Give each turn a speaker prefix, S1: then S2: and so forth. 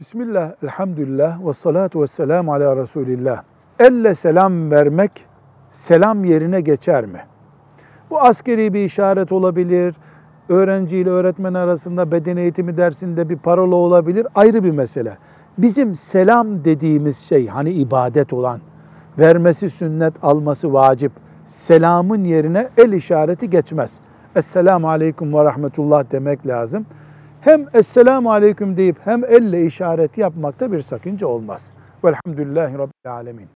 S1: Bismillah, elhamdülillah ve salatu ve selamu ala Resulillah. Elle selam vermek selam yerine geçer mi? Bu askeri bir işaret olabilir, öğrenci ile öğretmen arasında beden eğitimi dersinde bir parola olabilir, ayrı bir mesele. Bizim selam dediğimiz şey hani ibadet olan, vermesi sünnet, alması vacip, selamın yerine el işareti geçmez. Esselamu aleyküm ve rahmetullah demek lazım. Hem Esselamu aleyküm deyip hem elle işaret yapmakta bir sakınca olmaz. Velhamdülillahi Rabbil alemin.